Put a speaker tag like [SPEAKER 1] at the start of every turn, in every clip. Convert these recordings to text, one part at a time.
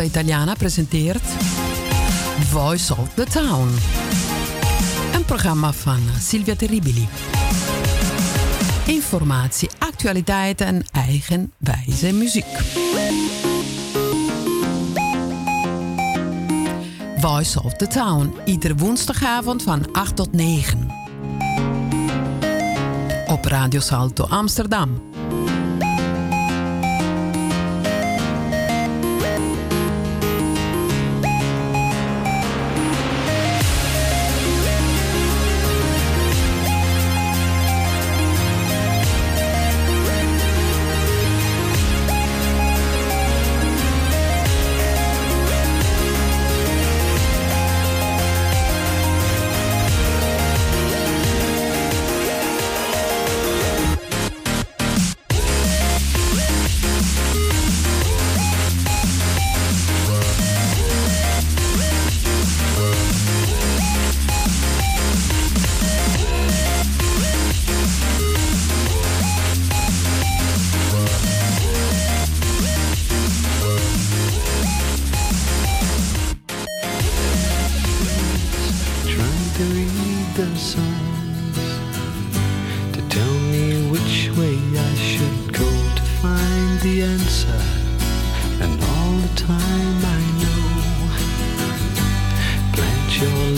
[SPEAKER 1] Onda Italiana presenteert Voice of the Town. Een programma van Silvia Terribili. Informatie, actualiteit en eigenwijze muziek. Voice of the Town, iedere woensdagavond van 8 tot 9. Op Radio Salto Amsterdam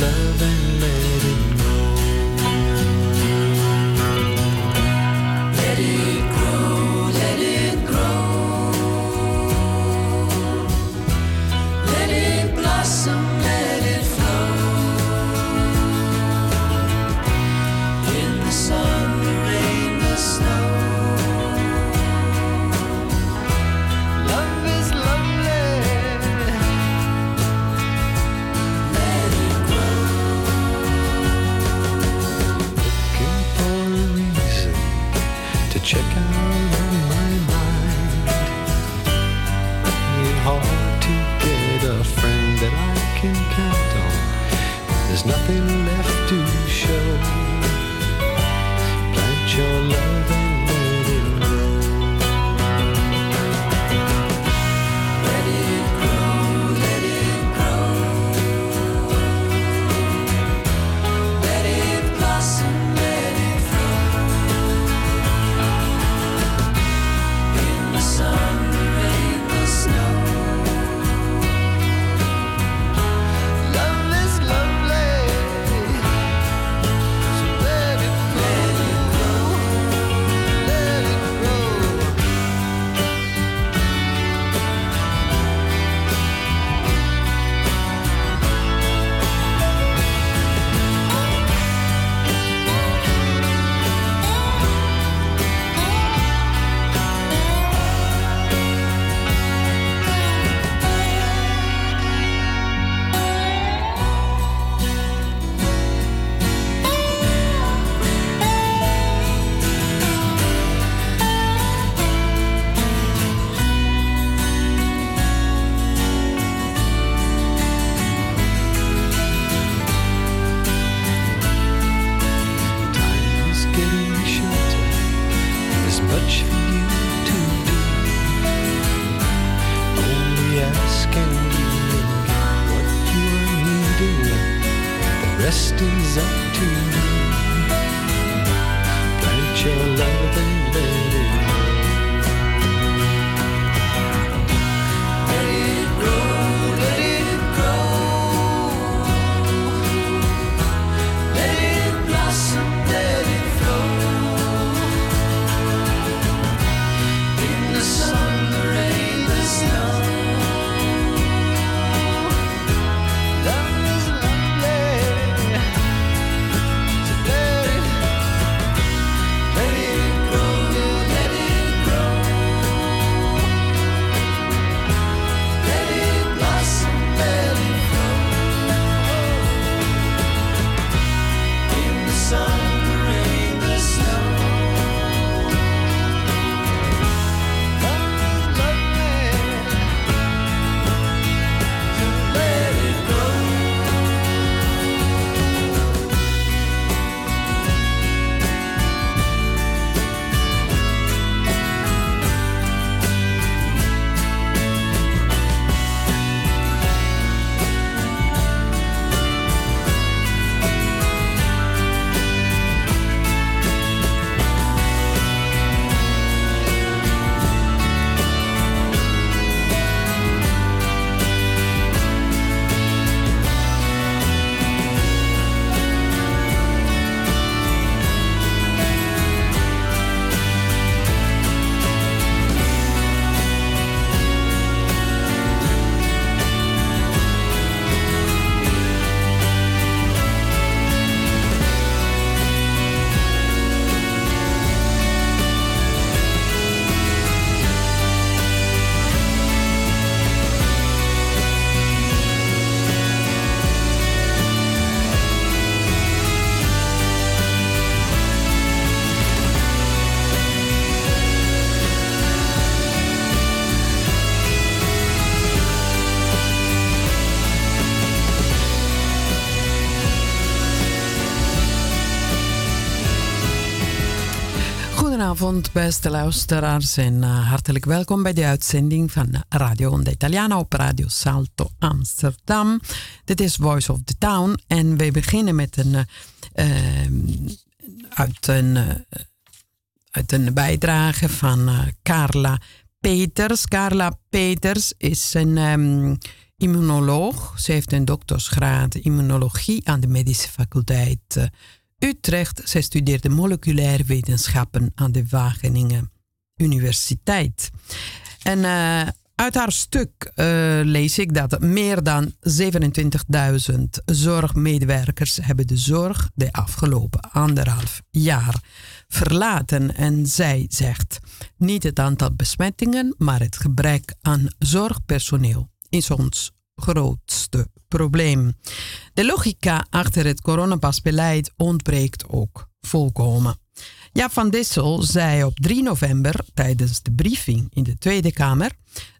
[SPEAKER 1] love and
[SPEAKER 2] Goedenavond, beste luisteraars, en uh, hartelijk welkom bij de uitzending van Radio Onda Italiana op Radio Salto Amsterdam. Dit is Voice of the Town en we beginnen met een, uh, uit, een uh, uit een bijdrage van Carla Peters. Carla Peters is een um, immunoloog. Ze heeft een doktersgraad immunologie aan de medische faculteit Utrecht. Zij studeerde moleculaire wetenschappen aan de Wageningen Universiteit. En uh, uit haar stuk uh, lees ik dat meer dan 27.000 zorgmedewerkers hebben de zorg de afgelopen anderhalf jaar verlaten. En zij zegt niet het aantal besmettingen, maar het gebrek aan zorgpersoneel is ons grootste probleem. De logica achter het coronapasbeleid ontbreekt ook volkomen. Ja, Van Dissel zei op 3 november tijdens de briefing in de Tweede Kamer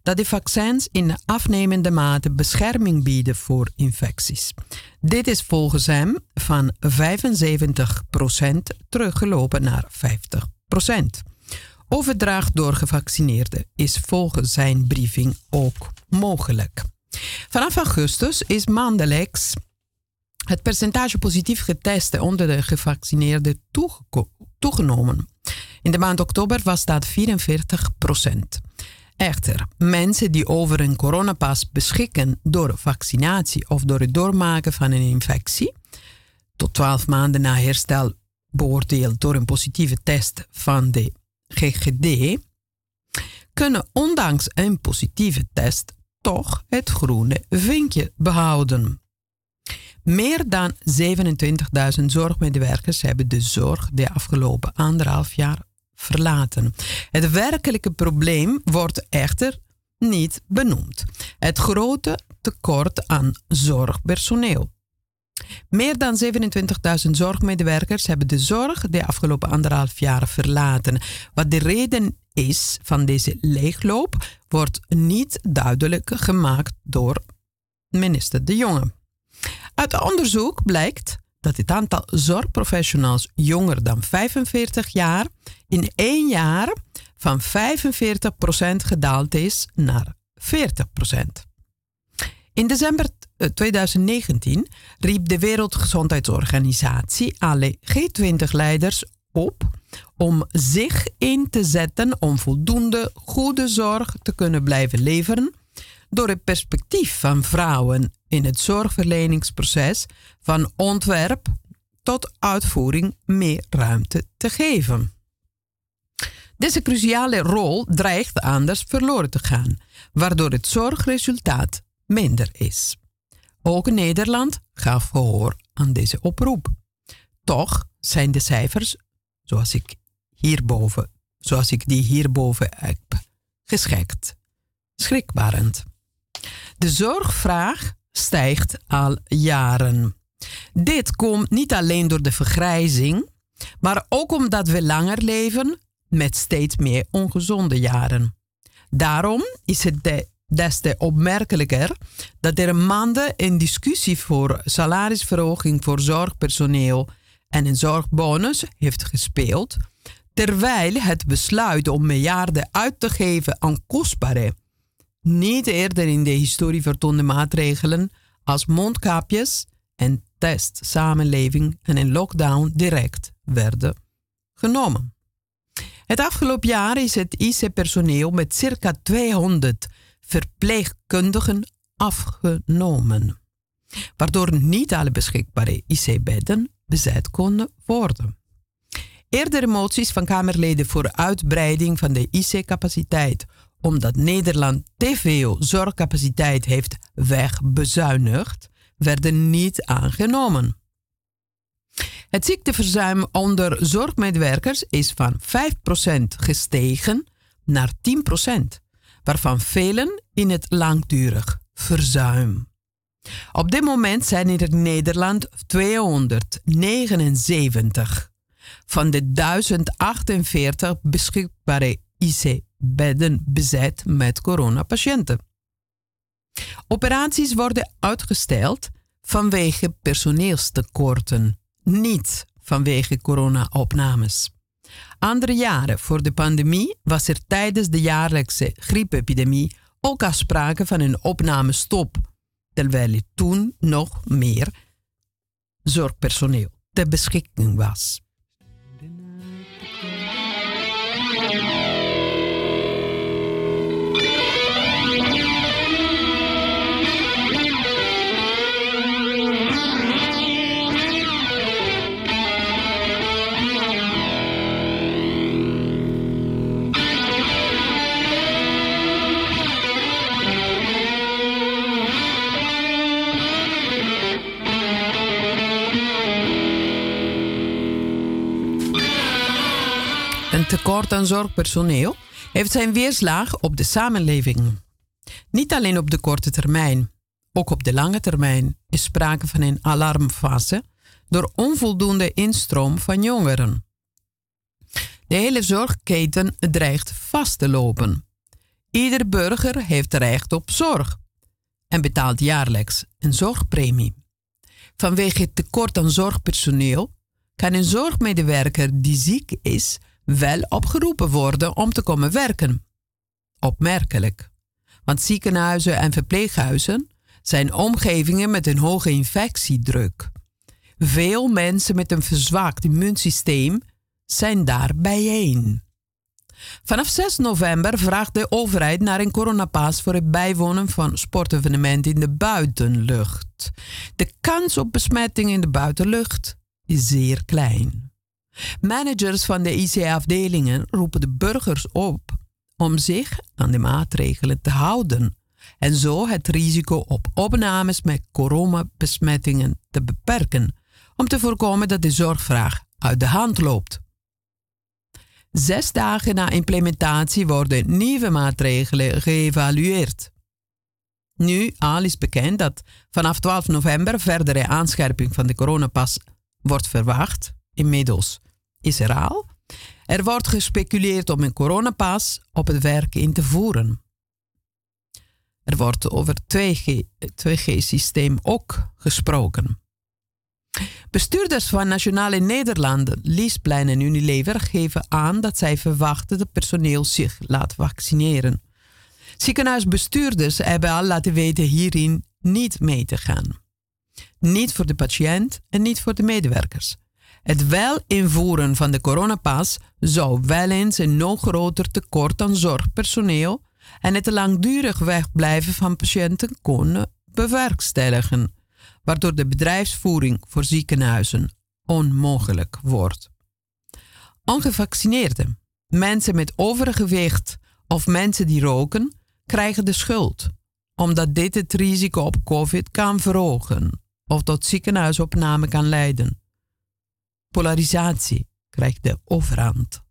[SPEAKER 2] dat de vaccins in afnemende mate bescherming bieden voor infecties. Dit is volgens hem van 75% teruggelopen naar 50%. Overdracht door gevaccineerden is volgens zijn briefing ook mogelijk. Vanaf augustus is maandelijks het percentage positief getesten onder de gevaccineerden toegenomen. In de maand oktober was dat 44 procent. Echter, mensen die over een coronapas beschikken door vaccinatie of door het doormaken van een infectie, tot 12 maanden na herstel beoordeeld door een positieve test van de GGD, kunnen ondanks een positieve test toch het groene vinkje behouden. Meer dan 27.000 zorgmedewerkers hebben de zorg de afgelopen anderhalf jaar verlaten. Het werkelijke probleem wordt echter niet benoemd. Het grote tekort aan zorgpersoneel. Meer dan 27.000 zorgmedewerkers hebben de zorg de afgelopen anderhalf jaar verlaten. Wat de reden is van deze leegloop, wordt niet duidelijk gemaakt door minister De Jonge. Uit onderzoek blijkt dat het aantal zorgprofessionals jonger dan 45 jaar in één jaar van 45% gedaald is naar 40%. In december 2019 eh, riep de Wereldgezondheidsorganisatie alle G20-leiders op om zich in te zetten om voldoende goede zorg te kunnen blijven leveren door het perspectief van vrouwen in het zorgverleningsproces van ontwerp tot uitvoering meer ruimte te geven. Deze cruciale rol dreigt anders verloren te gaan, waardoor het zorgresultaat minder is. Ook Nederland gaf gehoor aan deze oproep. Toch zijn de cijfers, zoals ik hierboven, zoals ik die hierboven heb geschikt, schrikbarend. De zorgvraag stijgt al jaren. Dit komt niet alleen door de vergrijzing, maar ook omdat we langer leven met steeds meer ongezonde jaren. Daarom is het de, des te opmerkelijker dat er maanden een discussie voor salarisverhoging voor zorgpersoneel en een zorgbonus heeft gespeeld, terwijl het besluit om miljarden uit te geven aan kostbare, niet eerder in de historie vertoonde maatregelen als mondkapjes en testsamenleving en een lockdown direct werden genomen. Het afgelopen jaar is het IC-personeel met circa 200 verpleegkundigen afgenomen, waardoor niet alle beschikbare IC-bedden bezet konden worden. Eerdere moties van Kamerleden voor uitbreiding van de IC-capaciteit, omdat Nederland veel zorgcapaciteit heeft wegbezuinigd, werden niet aangenomen. Het ziekteverzuim onder zorgmedewerkers is van 5% gestegen naar 10%, waarvan velen in het langdurig verzuim. Op dit moment zijn in Nederland 279 van de 1048 beschikbare IC-bedden bezet met coronapatiënten. Operaties worden uitgesteld vanwege personeelstekorten, niet vanwege corona-opnames. Andere jaren voor de pandemie was er tijdens de jaarlijkse griepepidemie ook al sprake van een opnamestop, terwijl er toen nog meer zorgpersoneel ter beschikking was. Tekort aan zorgpersoneel heeft zijn weerslag op de samenleving. Niet alleen op de korte termijn, ook op de lange termijn is sprake van een alarmfase door onvoldoende instroom van jongeren. De hele zorgketen dreigt vast te lopen. Ieder burger heeft recht op zorg en betaalt jaarlijks een zorgpremie. Vanwege het tekort aan zorgpersoneel kan een zorgmedewerker die ziek is wel opgeroepen worden om te komen werken. Opmerkelijk, want ziekenhuizen en verpleeghuizen zijn omgevingen met een hoge infectiedruk. Veel mensen met een verzwakt immuunsysteem zijn daar bijeen. Vanaf 6 november vraagt de overheid naar een coronapas voor het bijwonen van sportevenementen in de buitenlucht. De kans op besmetting in de buitenlucht is zeer klein. Managers van de IC-afdelingen roepen de burgers op om zich aan de maatregelen te houden en zo het risico op opnames met coronabesmettingen te beperken, om te voorkomen dat de zorgvraag uit de hand loopt. Zes dagen na implementatie worden nieuwe maatregelen geëvalueerd. Nu al is bekend dat vanaf 12 november verdere aanscherping van de coronapas wordt verwacht, inmiddels is er al. Er wordt gespeculeerd om een coronapas op het werk in te voeren. Er wordt over 2G-systeem ook gesproken. Bestuurders van Nationale Nederlanden, Liesplein en Unilever geven aan dat zij verwachten dat personeel zich laat vaccineren. Ziekenhuisbestuurders hebben al laten weten hierin niet mee te gaan. Niet voor de patiënt en niet voor de medewerkers. Het wel invoeren van de coronapas zou wel eens een nog groter tekort aan zorgpersoneel en het langdurig wegblijven van patiënten kunnen bewerkstelligen, waardoor de bedrijfsvoering voor ziekenhuizen onmogelijk wordt. Ongevaccineerden, mensen met overgewicht of mensen die roken, krijgen de schuld, omdat dit het risico op COVID kan verhogen of tot ziekenhuisopname kan leiden polarisatie krijgt de overhand.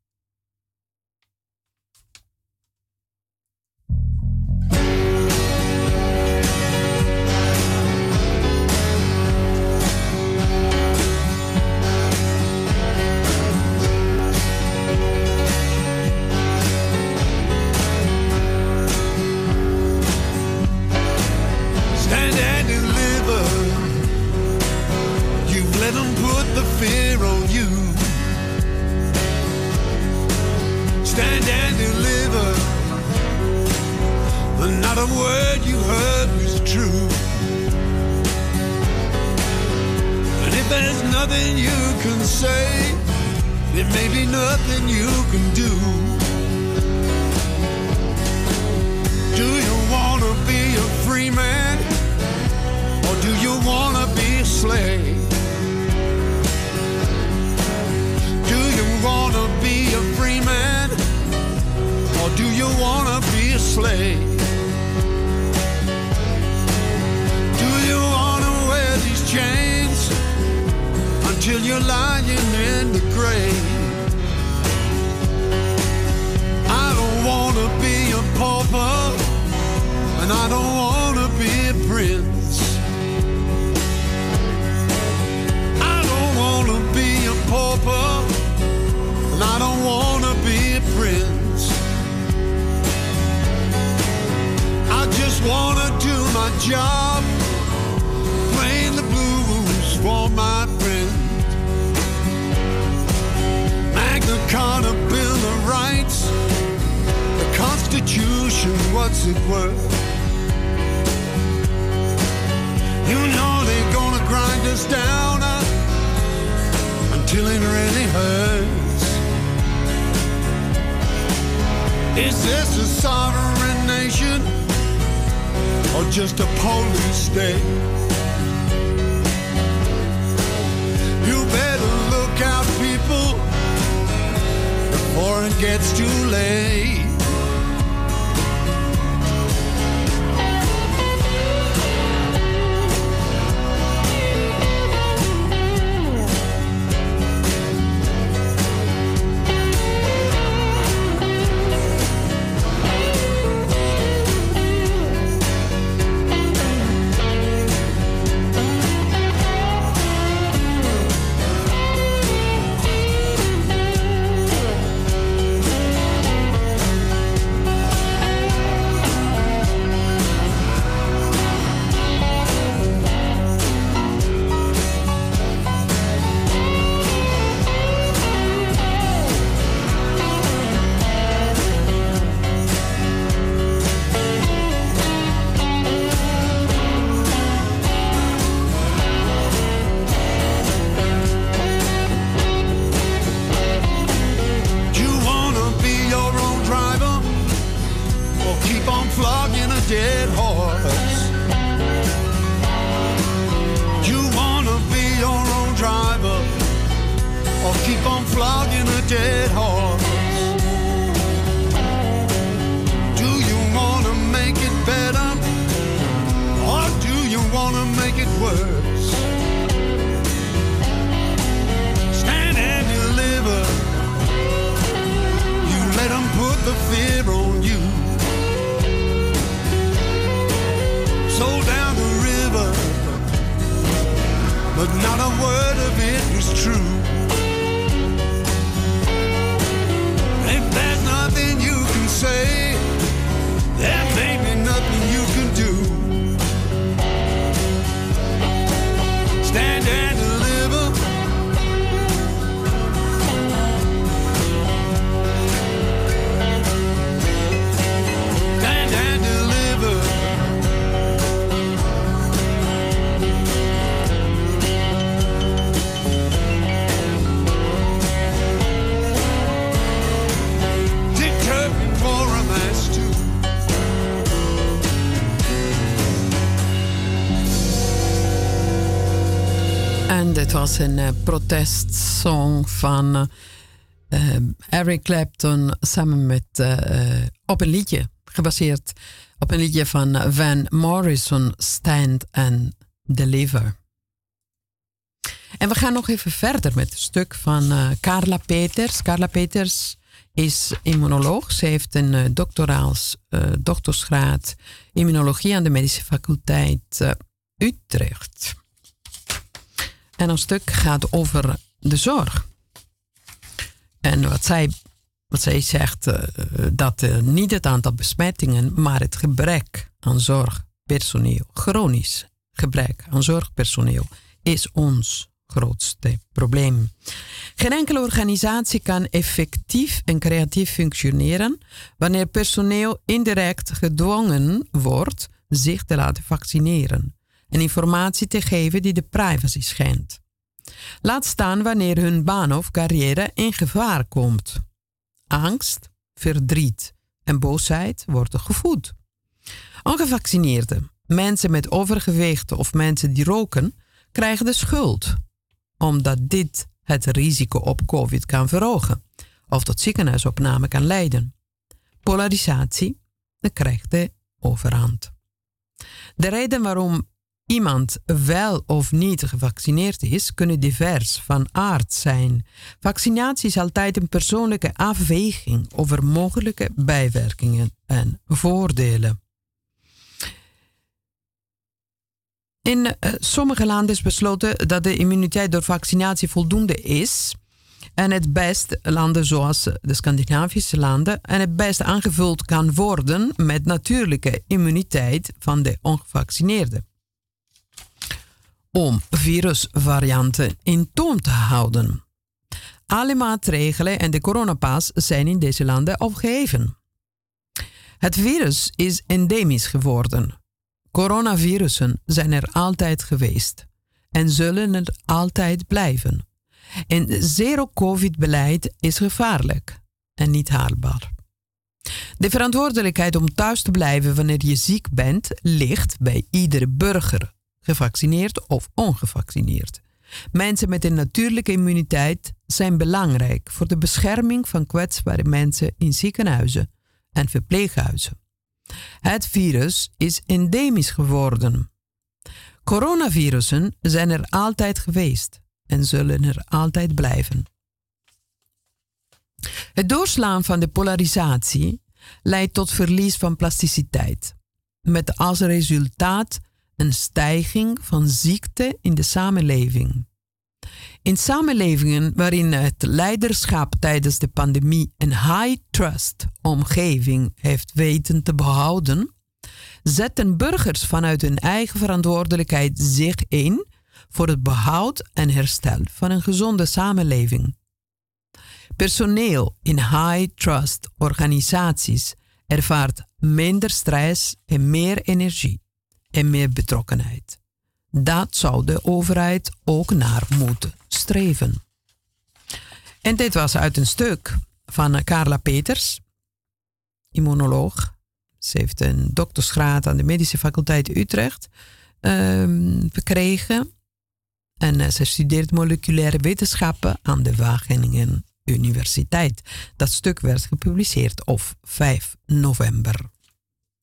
[SPEAKER 3] Not a word you heard was true. And if there's nothing you can say, there may be nothing you can do. Do you want to be a free man? Or do you want to be a slave? Do you wanna be a free man? Or do you wanna be a slave? Chains until you're lying in the grave? I don't wanna be a pauper, and I don't wanna be a prince. I don't wanna be a pauper and I don't wanna be a prince. I just wanna do my job, blues for my the Rights, the Constitution, what's it worth? You know they're gonna grind us down uh, until it really hurts. Is this a sovereign nation or just a police state? You better look out, people, before it gets too late. Was
[SPEAKER 2] een eh, protestsong van eh, eh, Eric Clapton samen met op een liedje gebaseerd op een liedje van Van Morrison, Stand and Deliver. En we gaan nog even verder met het stuk van Carla Peters. Carla Peters is immunoloog. Ze heeft een uh, doctoraals uh, doktersgraad immunologie aan de medische faculteit uh, Utrecht. En een stuk gaat over de zorg. En wat zij, wat zij zegt, uh, dat uh, niet het aantal besmettingen, maar het gebrek aan zorgpersoneel, chronisch gebrek aan zorgpersoneel, is ons grootste probleem. Geen enkele organisatie kan effectief en creatief functioneren wanneer personeel indirect gedwongen wordt zich te laten vaccineren en informatie te geven die de privacy schendt. Laat staan wanneer hun baan of carrière in gevaar komt. Angst, verdriet en boosheid worden gevoed. Ongevaccineerden, mensen met overgewicht of mensen die roken, krijgen de schuld, omdat dit het risico op COVID kan verhogen of tot ziekenhuisopname kan leiden. Polarisatie krijgt de overhand. De reden waarom iemand wel of niet gevaccineerd is, kunnen divers van aard zijn. Vaccinatie is altijd een persoonlijke afweging over mogelijke bijwerkingen en voordelen. In uh, sommige landen is besloten dat de immuniteit door vaccinatie voldoende is. En het best, landen zoals de Scandinavische landen, en het best aangevuld kan worden met natuurlijke immuniteit van de ongevaccineerden. Om virusvarianten in toom te houden. alle maatregelen en de coronapas zijn in deze landen opgeheven. Het virus is endemisch geworden. Coronavirussen zijn er altijd geweest en zullen er altijd blijven. En zero-covid-beleid is gevaarlijk en niet haalbaar. De verantwoordelijkheid om thuis te blijven wanneer je ziek bent ligt bij iedere burger, gevaccineerd of ongevaccineerd. Mensen met een natuurlijke immuniteit zijn belangrijk voor de bescherming van kwetsbare mensen in ziekenhuizen en verpleeghuizen. Het virus is endemisch geworden. Coronavirussen zijn er altijd geweest en zullen er altijd blijven. Het doorslaan van de polarisatie leidt tot verlies van plasticiteit, met als resultaat een stijging van ziekte in de samenleving. In samenlevingen waarin het leiderschap tijdens de pandemie een high-trust omgeving heeft weten te behouden, zetten burgers vanuit hun eigen verantwoordelijkheid zich in voor het behoud en herstel van een gezonde samenleving. Personeel in high-trust organisaties ervaart minder stress en meer energie en meer betrokkenheid. Dat zou de overheid ook naar moeten streven. En dit was uit een stuk van Carla Peters, immunoloog. Ze heeft een doktersgraad aan de Medische Faculteit Utrecht um, verkregen. En uh, ze studeert moleculaire wetenschappen aan de Wageningen Universiteit. Dat stuk werd gepubliceerd op 5 november,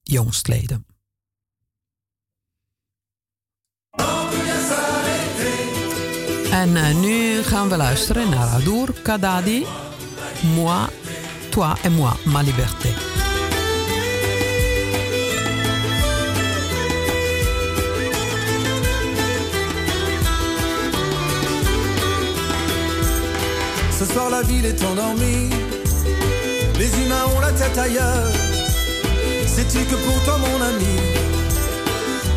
[SPEAKER 2] jongstleden. En uh, nu gaan Kadadi, Moi, Toi et Moi, Ma Liberté.
[SPEAKER 4] Ce soir la ville est endormie, les humains ont la tête ailleurs. Sais-tu que pour toi mon ami,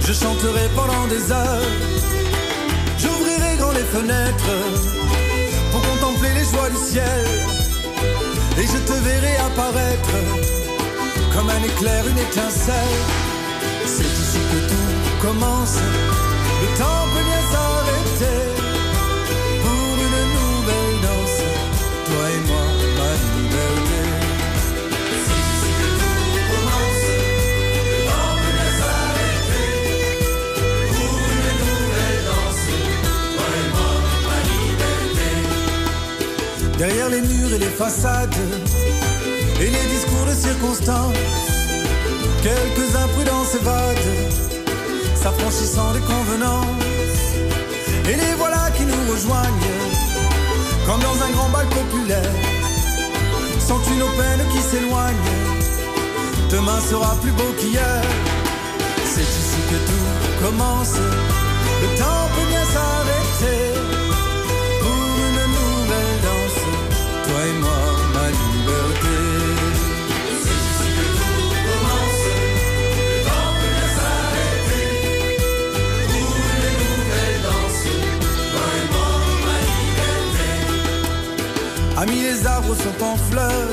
[SPEAKER 4] je chanterai pendant des heures? J'ouvrirai fenêtres pour contempler les joies du ciel. Et je te verrai apparaître comme un éclair, une étincelle. C'est ici que tout commence, le temps peut bien Derrière les murs et les façades et les discours de circonstance, quelques imprudences évadent, s'affranchissant des convenances. Et les voilà qui nous rejoignent, comme dans un grand bal populaire. Sens-tu nos peines qui s'éloignent Demain sera plus beau qu'hier. C'est ici que tout commence. Sont en fleurs,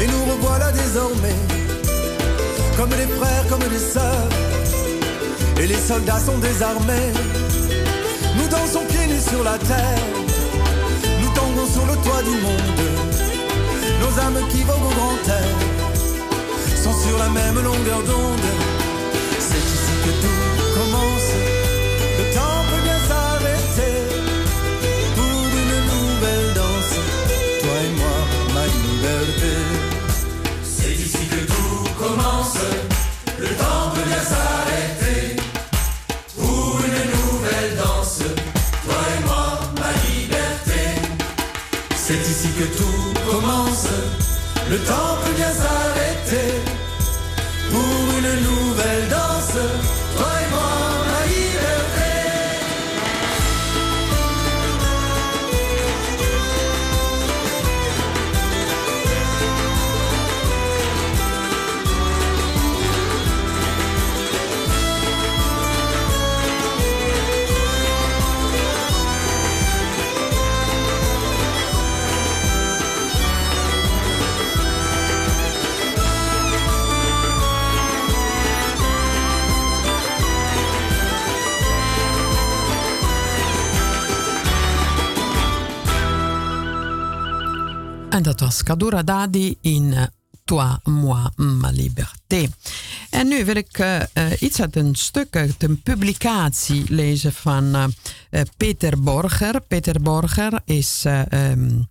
[SPEAKER 4] et nous revoilà désormais, comme des frères, comme des sœurs, et les soldats sont désarmés. Nous dansons pieds nus sur la terre sur le toit du monde. Nos âmes qui voguent au grand air sont sur la même longueur d'onde. Le temps
[SPEAKER 2] En dat was Kadura Dadi in uh, Toi, moi, ma liberté. En nu wil ik uh, uh, iets uit een stuk uit een publicatie lezen van Peter Borger. Peter Borger is um,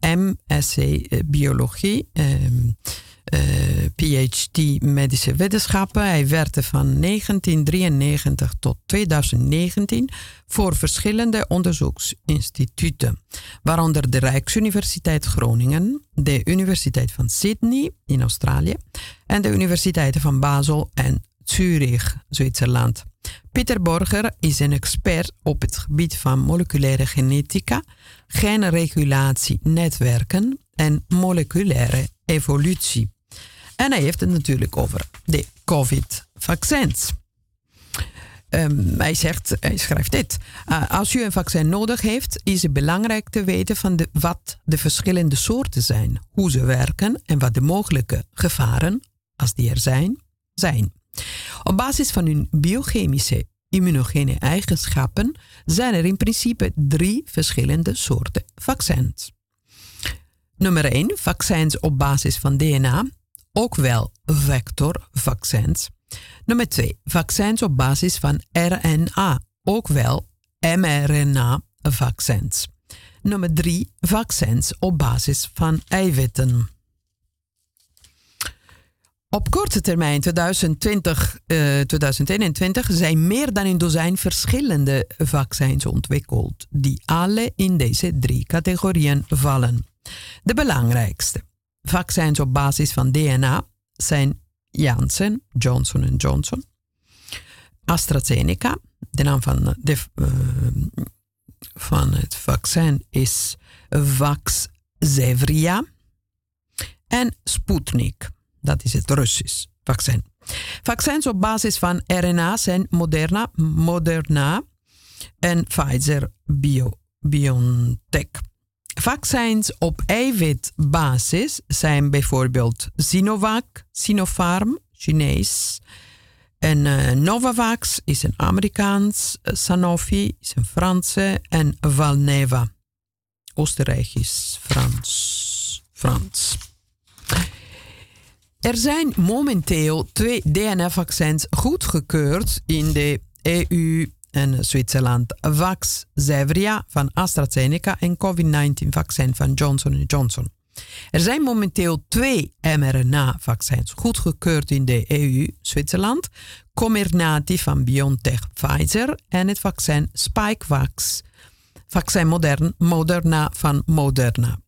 [SPEAKER 2] MSc Biologie. Uh, PhD medische wetenschappen. Hij werkte van 1993 tot 2019 voor verschillende onderzoeksinstituten, waaronder de Rijksuniversiteit Groningen, de Universiteit van Sydney in Australië en de Universiteiten van Basel en Zurich, Zwitserland. Peter Borger is een expert op het gebied van moleculaire genetica, genregulatie, netwerken en moleculaire evolutie. En hij heeft het natuurlijk over de COVID-vaccins. Um, hij, zegt, hij schrijft dit. Uh, als u een vaccin nodig heeft, is het belangrijk te weten van de, wat de verschillende soorten zijn, hoe ze werken en wat de mogelijke gevaren, als die er zijn, zijn. Op basis van hun biochemische immunogene eigenschappen zijn er in principe drie verschillende soorten vaccins. Nummer 1, vaccins op basis van DNA ook wel vectorvaccins. Nummer 2. Vaccins op basis van RNA, ook wel mRNA-vaccins. Nummer 3. Vaccins op basis van eiwitten. Op korte termijn 2020, uh, 2021 zijn meer dan een dozijn verschillende vaccins ontwikkeld, die alle in deze drie categorieën vallen. De belangrijkste vaccins op basis van DNA zijn Janssen, Johnson Johnson, AstraZeneca, de naam van, de, uh, van het vaccin is Vaxzevria en Sputnik, dat is het Russisch vaccin. Vaccins op basis van RNA zijn Moderna, Moderna en Pfizer Bio, BioNTech. Vaccins op eiwitbasis zijn bijvoorbeeld Sinovac, Sinopharm, Chinees. En uh, Novavax is een Amerikaans, uh, Sanofi is een Franse en Valneva, Oostenrijkisch, Frans. Frans. Er zijn momenteel twee DNA-vaccins goedgekeurd in de EU en Zwitserland. Vaxzevria van AstraZeneca en COVID-19-vaccin van Johnson Johnson. Er zijn momenteel twee mRNA-vaccins goedgekeurd in de EU, Zwitserland, Comirnaty van BioNTech Pfizer en het vaccin Spikevax, vaccin Modern, Moderna van Moderna.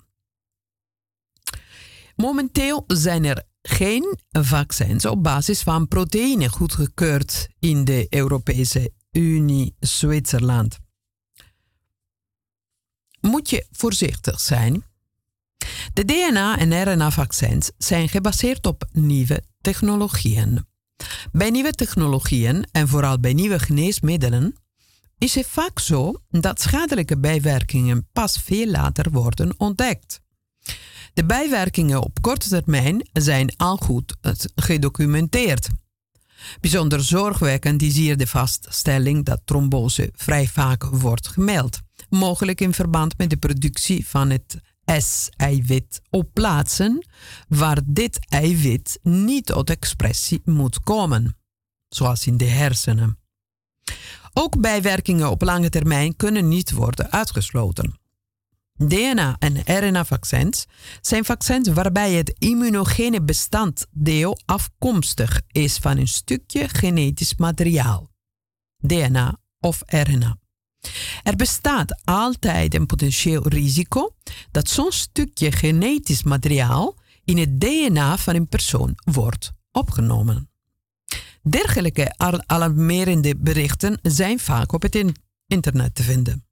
[SPEAKER 2] Momenteel zijn er geen vaccins op basis van proteïne goedgekeurd in de Europese Unie Zwitserland. Moet je voorzichtig zijn. De DNA- en RNA-vaccins zijn gebaseerd op nieuwe technologieën. Bij nieuwe technologieën en vooral bij nieuwe geneesmiddelen is het vaak zo dat schadelijke bijwerkingen pas veel later worden ontdekt. De bijwerkingen op korte termijn zijn al goed gedocumenteerd. Bijzonder zorgwekkend is hier de vaststelling dat trombose vrij vaak wordt gemeld, mogelijk in verband met de productie van het S-eiwit op plaatsen waar dit eiwit niet tot expressie moet komen, zoals in de hersenen. Ook bijwerkingen op lange termijn kunnen niet worden uitgesloten. DNA- en RNA-vaccins zijn vaccins waarbij het immunogene bestanddeel afkomstig is van een stukje genetisch materiaal, DNA of RNA. Er bestaat altijd een potentieel risico dat zo'n stukje genetisch materiaal in het DNA van een persoon wordt opgenomen. Dergelijke alarmerende berichten zijn vaak op het internet te vinden.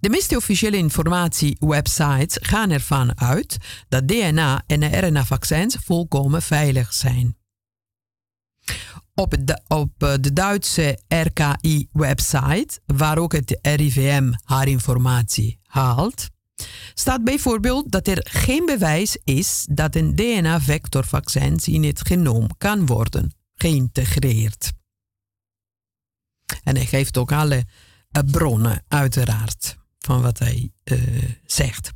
[SPEAKER 2] De meeste officiële informatiewebsites gaan ervan uit dat DNA- en RNA-vaccins volkomen veilig zijn. Op de, op eh, de Duitse RKI-website, waar ook het RIVM haar informatie haalt, staat bijvoorbeeld dat er geen bewijs is dat een DNA-vectorvaccin in het genoom kan worden geïntegreerd. En hij geeft ook alle bronnen, uiteraard, van wat hij uh, zegt.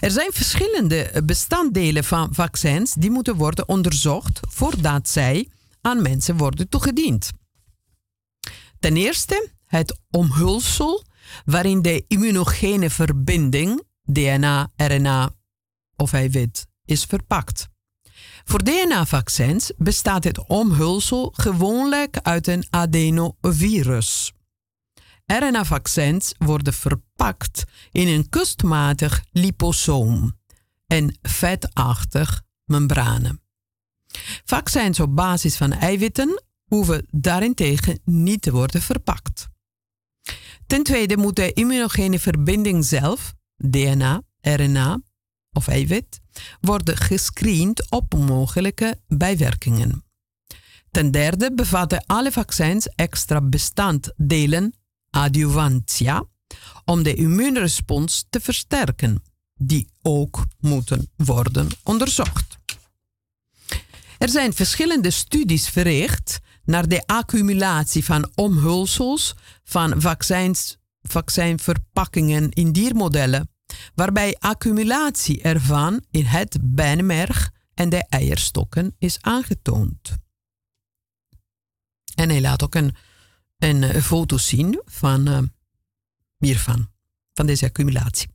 [SPEAKER 2] Er zijn verschillende bestanddelen van vaccins die moeten worden onderzocht voordat zij aan mensen worden toegediend. Ten eerste het omhulsel waarin de immunogene verbinding, DNA, RNA of eiwit, is verpakt. Voor DNA-vaccins bestaat het omhulsel gewoonlijk uit een adenovirus. RNA-vaccins worden verpakt in een kunstmatig liposoom en vetachtig membranen. Vaccins op basis van eiwitten hoeven daarentegen niet te worden verpakt. Ten tweede moet de immunogene verbinding zelf, DNA, RNA of eiwit, worden gescreend op mogelijke bijwerkingen. Ten derde bevatten alle vaccins extra bestanddelen adjuvantia om de immuunrespons te versterken, die ook moeten worden onderzocht. Er zijn verschillende studies verricht naar de accumulatie van omhulsels van vaccinverpakkingen in diermodellen, waarbij accumulatie ervan in het bijnmerg en de eierstokken is aangetoond. En hij laat ook een, een, een foto zien van uh, hiervan, van deze accumulatie.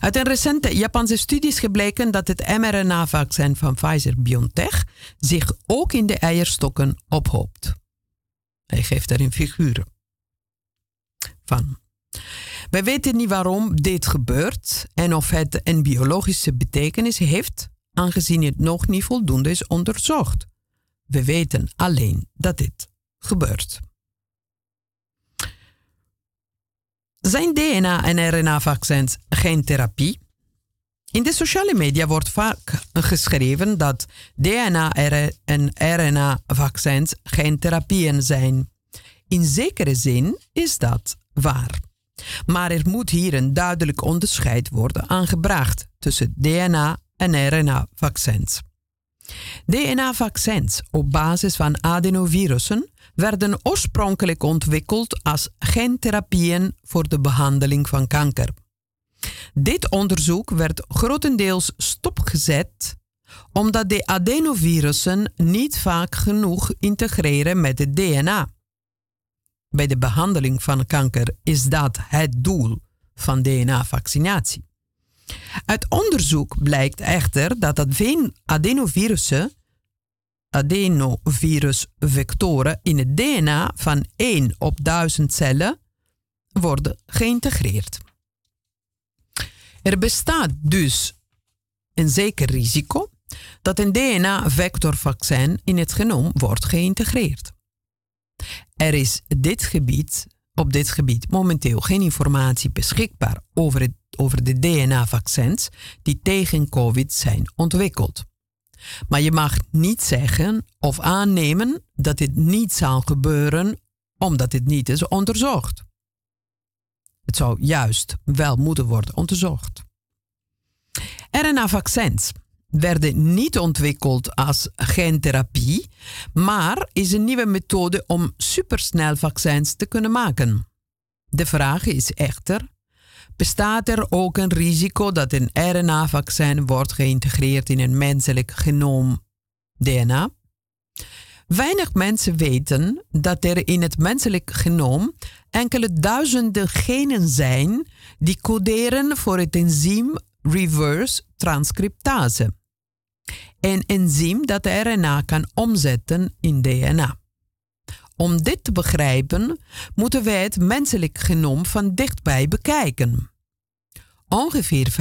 [SPEAKER 2] Uit een recente Japanse studie is gebleken dat het mRNA-vaccin van Pfizer-BioNTech zich ook in de eierstokken ophoopt. Hij geeft daarin figuren van. Wij weten niet waarom dit gebeurt en of het een biologische betekenis heeft, aangezien het nog niet voldoende is onderzocht. We weten alleen dat dit gebeurt. Zijn DNA- en RNA-vaccins geen therapie? In de sociale media wordt vaak geschreven dat DNA- en RNA-vaccins geen therapieën zijn. In zekere zin is dat waar. Maar er moet hier een duidelijk onderscheid worden aangebracht tussen DNA- en RNA-vaccins. DNA-vaccins op basis van adenovirussen werden oorspronkelijk ontwikkeld als gentherapieën voor de behandeling van kanker. Dit onderzoek werd grotendeels stopgezet omdat de adenovirussen niet vaak genoeg integreren met het DNA. Bij de behandeling van kanker is dat het doel van DNA-vaccinatie. Uit onderzoek blijkt echter dat adenovirussen adenovirusvectoren in het DNA van 1 op 1000 cellen worden geïntegreerd. Er bestaat dus een zeker risico dat een DNA-vectorvaccin in het genoom wordt geïntegreerd. Er is dit gebied, op dit gebied momenteel geen informatie beschikbaar over, het, over de DNA-vaccins die tegen COVID zijn ontwikkeld. Maar je mag niet zeggen of aannemen dat dit niet zal gebeuren omdat dit niet is onderzocht. Het zou juist wel moeten worden onderzocht. RNA-vaccins werden niet ontwikkeld als gentherapie, maar is een nieuwe methode om supersnel vaccins te kunnen maken. De vraag is echter bestaat er ook een risico dat een RNA-vaccin wordt geïntegreerd in een menselijk genoom DNA? Weinig mensen weten dat er in het menselijk genoom enkele duizenden genen zijn die coderen voor het enzym reverse transcriptase. Een enzym dat de RNA kan omzetten in DNA. Om dit te begrijpen, moeten wij het menselijk genoom van dichtbij bekijken. Ongeveer 50%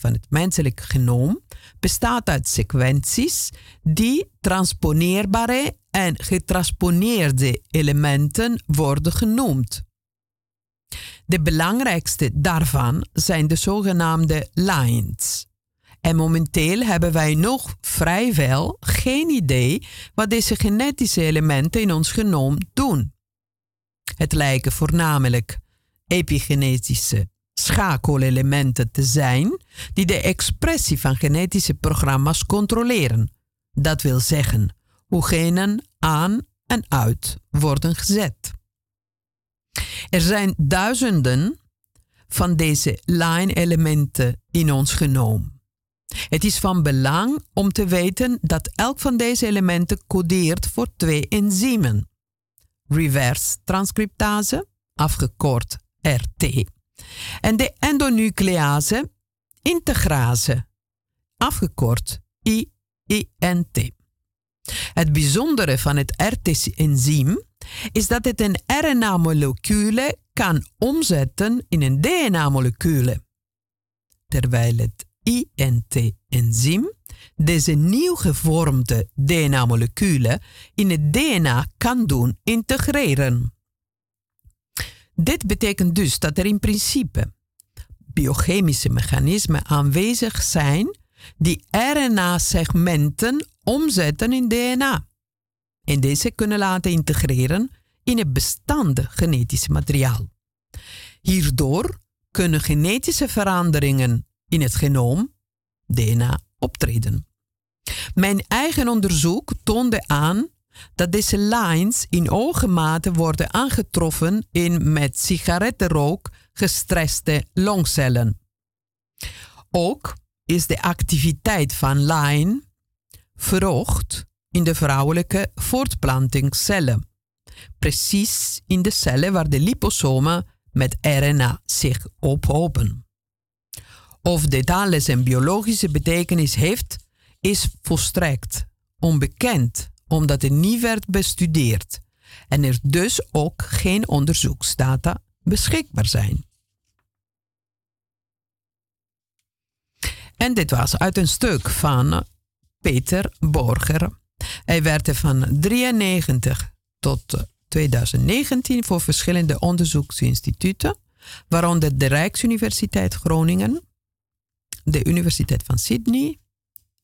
[SPEAKER 2] van het menselijk genoom bestaat uit sequenties die transponeerbare en getransponeerde elementen worden genoemd. De belangrijkste daarvan zijn de zogenaamde lines. En momenteel hebben wij nog vrijwel geen idee wat deze genetische elementen in ons genoom doen. Het lijken voornamelijk epigenetische schakelelementen te zijn die de expressie van genetische programma's controleren. Dat wil zeggen, hoe genen aan en uit worden gezet. Er zijn duizenden van deze line-elementen in ons genoom. Het is van belang om te weten dat elk van deze elementen codeert voor twee enzymen. Reverse transcriptase, afgekort RT, en de endonuclease integrase, afgekort IINT. Het bijzondere van het RT-enzym is dat het een RNA-molecule kan omzetten in een DNA-molecule, terwijl het INT-enzym deze nieuw gevormde DNA-molecule in het DNA kan doen integreren. Dit betekent dus dat er in principe biochemische mechanismen aanwezig zijn die RNA-segmenten omzetten in DNA en deze kunnen laten integreren in het bestaande genetische materiaal. Hierdoor kunnen genetische veranderingen in het genoom, DNA, optreden. Mijn eigen onderzoek toonde aan dat deze lines in hoge mate worden aangetroffen in met sigarettenrook gestreste longcellen. Ook is de activiteit van line verhoogd in de vrouwelijke voortplantingscellen, precies in de cellen waar de liposomen met RNA zich ophopen. Of dit alles een biologische betekenis heeft, is volstrekt onbekend, omdat het niet werd bestudeerd en er dus ook geen onderzoeksdata beschikbaar zijn. En dit was uit een stuk van Peter Borger. Hij werkte van 93 tot 2019 voor verschillende onderzoeksinstituten, waaronder de Rijksuniversiteit Groningen, de Universiteit van Sydney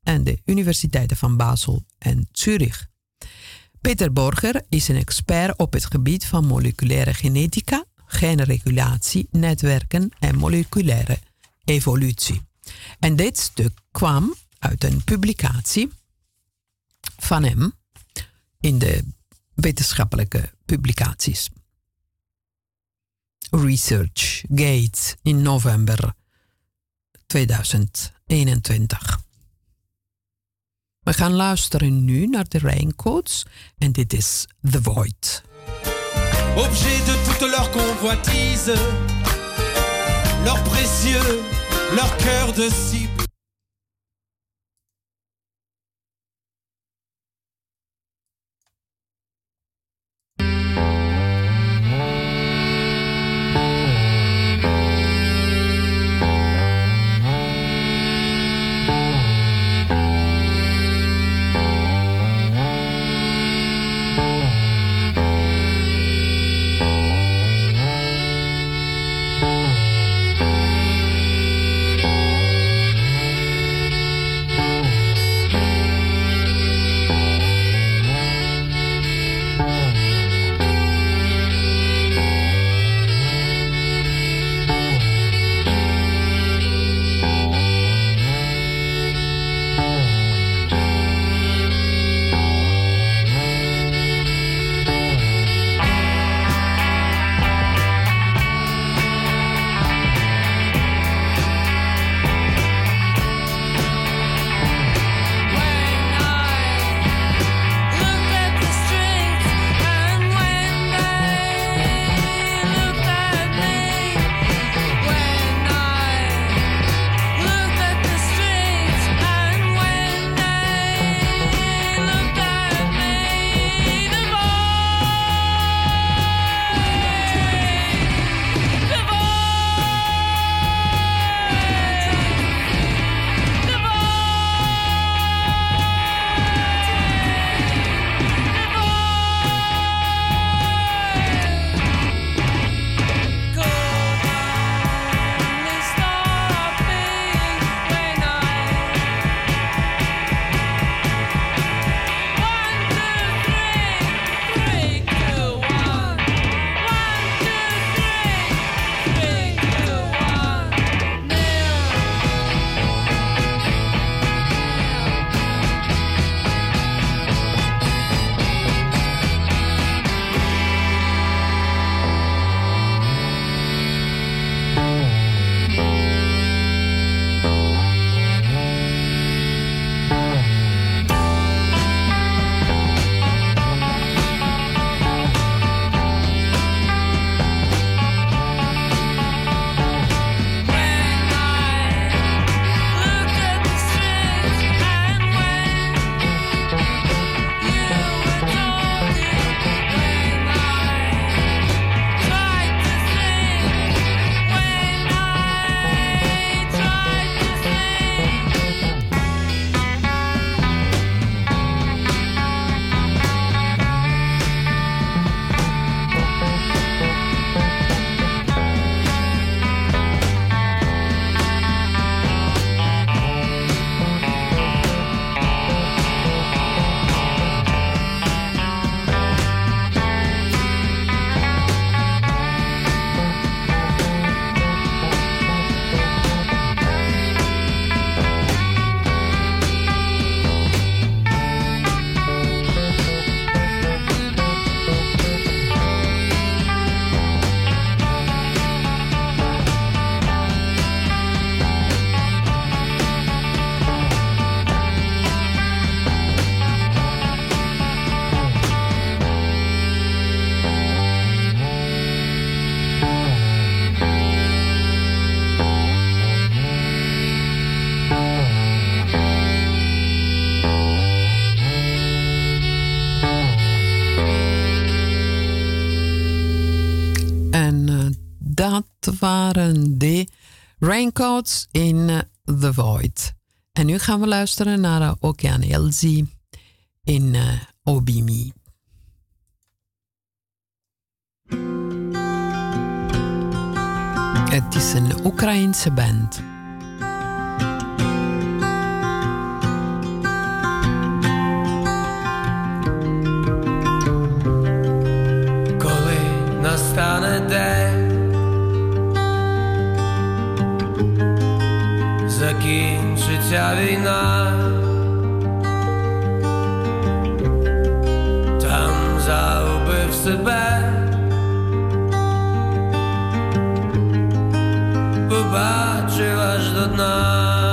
[SPEAKER 2] en de Universiteiten van Basel en Zurich. Peter Borger is een expert op het gebied van moleculaire genetica, genregulatie, netwerken en moleculaire evolutie. En dit stuk kwam uit een publicatie van hem in de wetenschappelijke publicaties. Research Gates in november 2021. We gaan luisteren nu naar de Raincoats en dit is The Void.
[SPEAKER 4] Objet de toute leur convoitise, leur précieux, leur cœur de cible.
[SPEAKER 2] Raincoats in uh, The Void. En nu gaan we luisteren naar uh, Okean Elsie in Obimi. Het is een Oekraïense band.
[SPEAKER 5] настане день, закінчиться війна, там загубив себе, побачив аж до дна.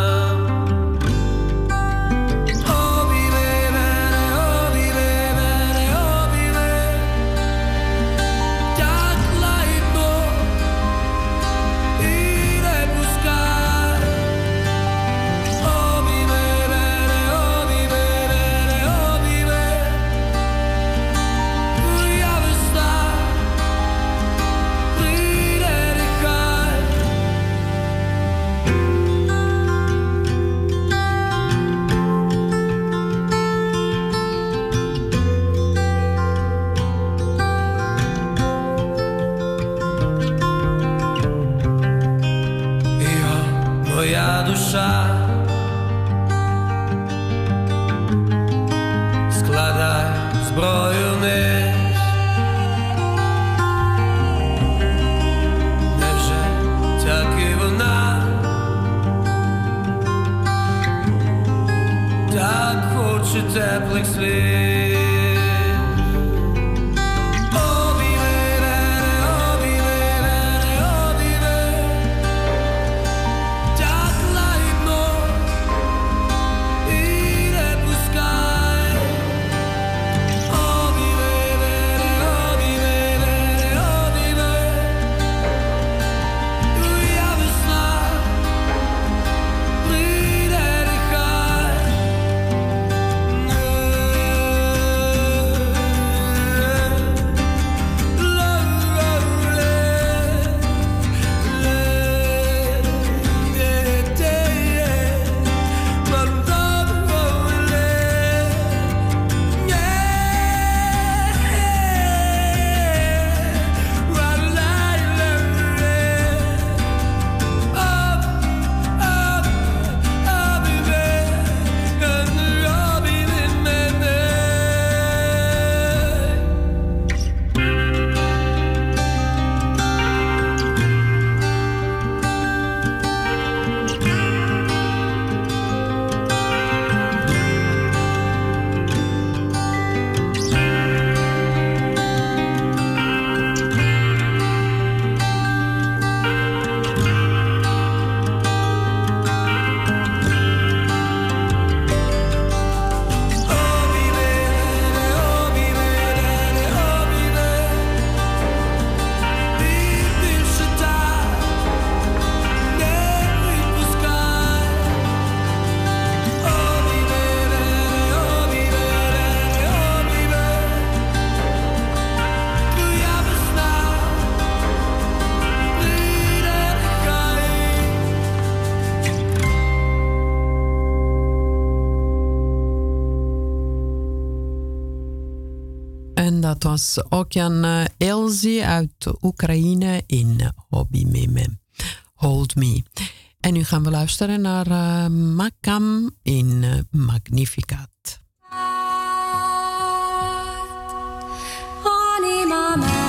[SPEAKER 2] ook een eh, Elsie uit Oekraïne in Hobby Meme. Hold Me. En nu gaan we luisteren naar uh, Makam in eh, Magnificat. Animame.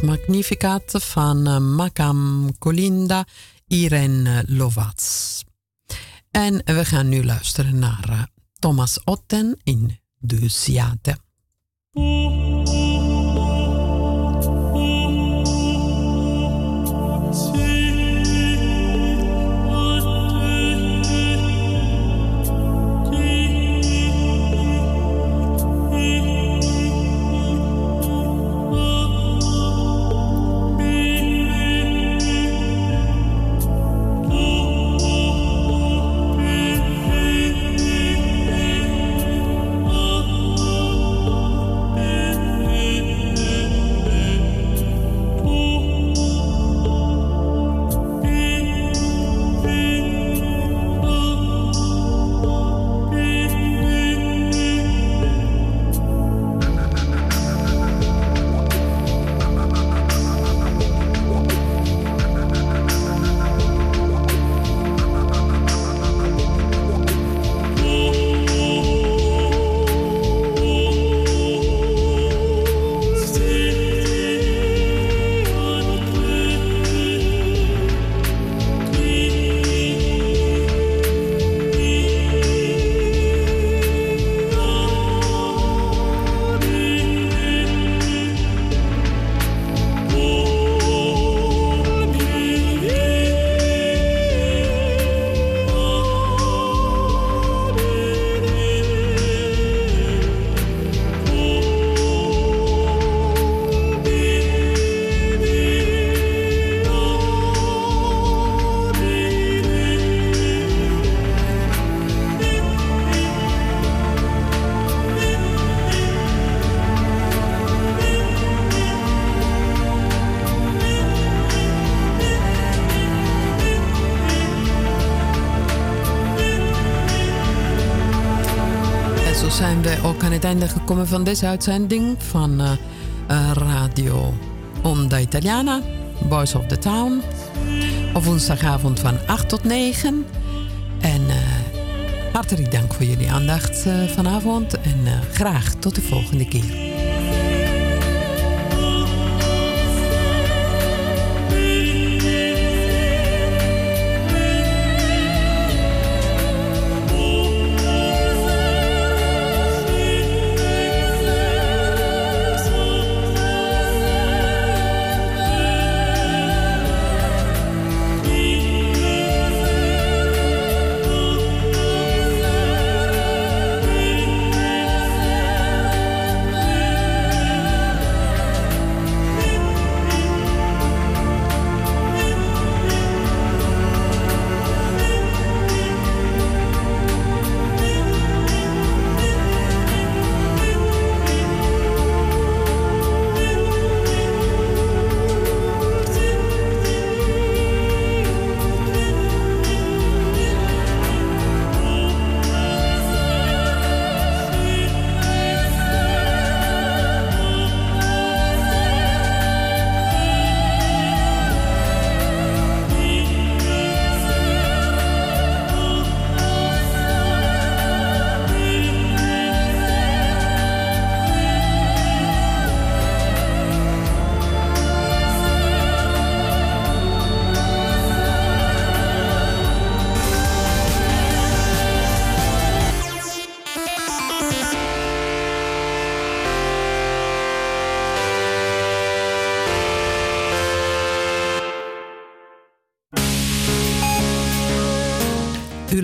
[SPEAKER 2] Magnificat van uh, Makam Colinda, Irene Lovats. En we gaan nu luisteren naar uh, Thomas Otten in De. Het einde gekomen van deze uitzending van uh, Radio Onda Italiana, Boys of the Town. Op woensdagavond van 8 tot 9. En uh, hartelijk dank voor jullie aandacht vanavond. En graag tot de volgende keer.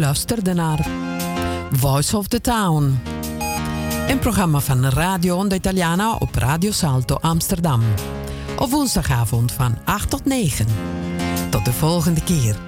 [SPEAKER 2] Luisterde naar Voice of the Town. Een programma van Radio Onda Italiana op Radio Salto Amsterdam. Op woensdagavond van 8 tot 9. Tot de volgende keer.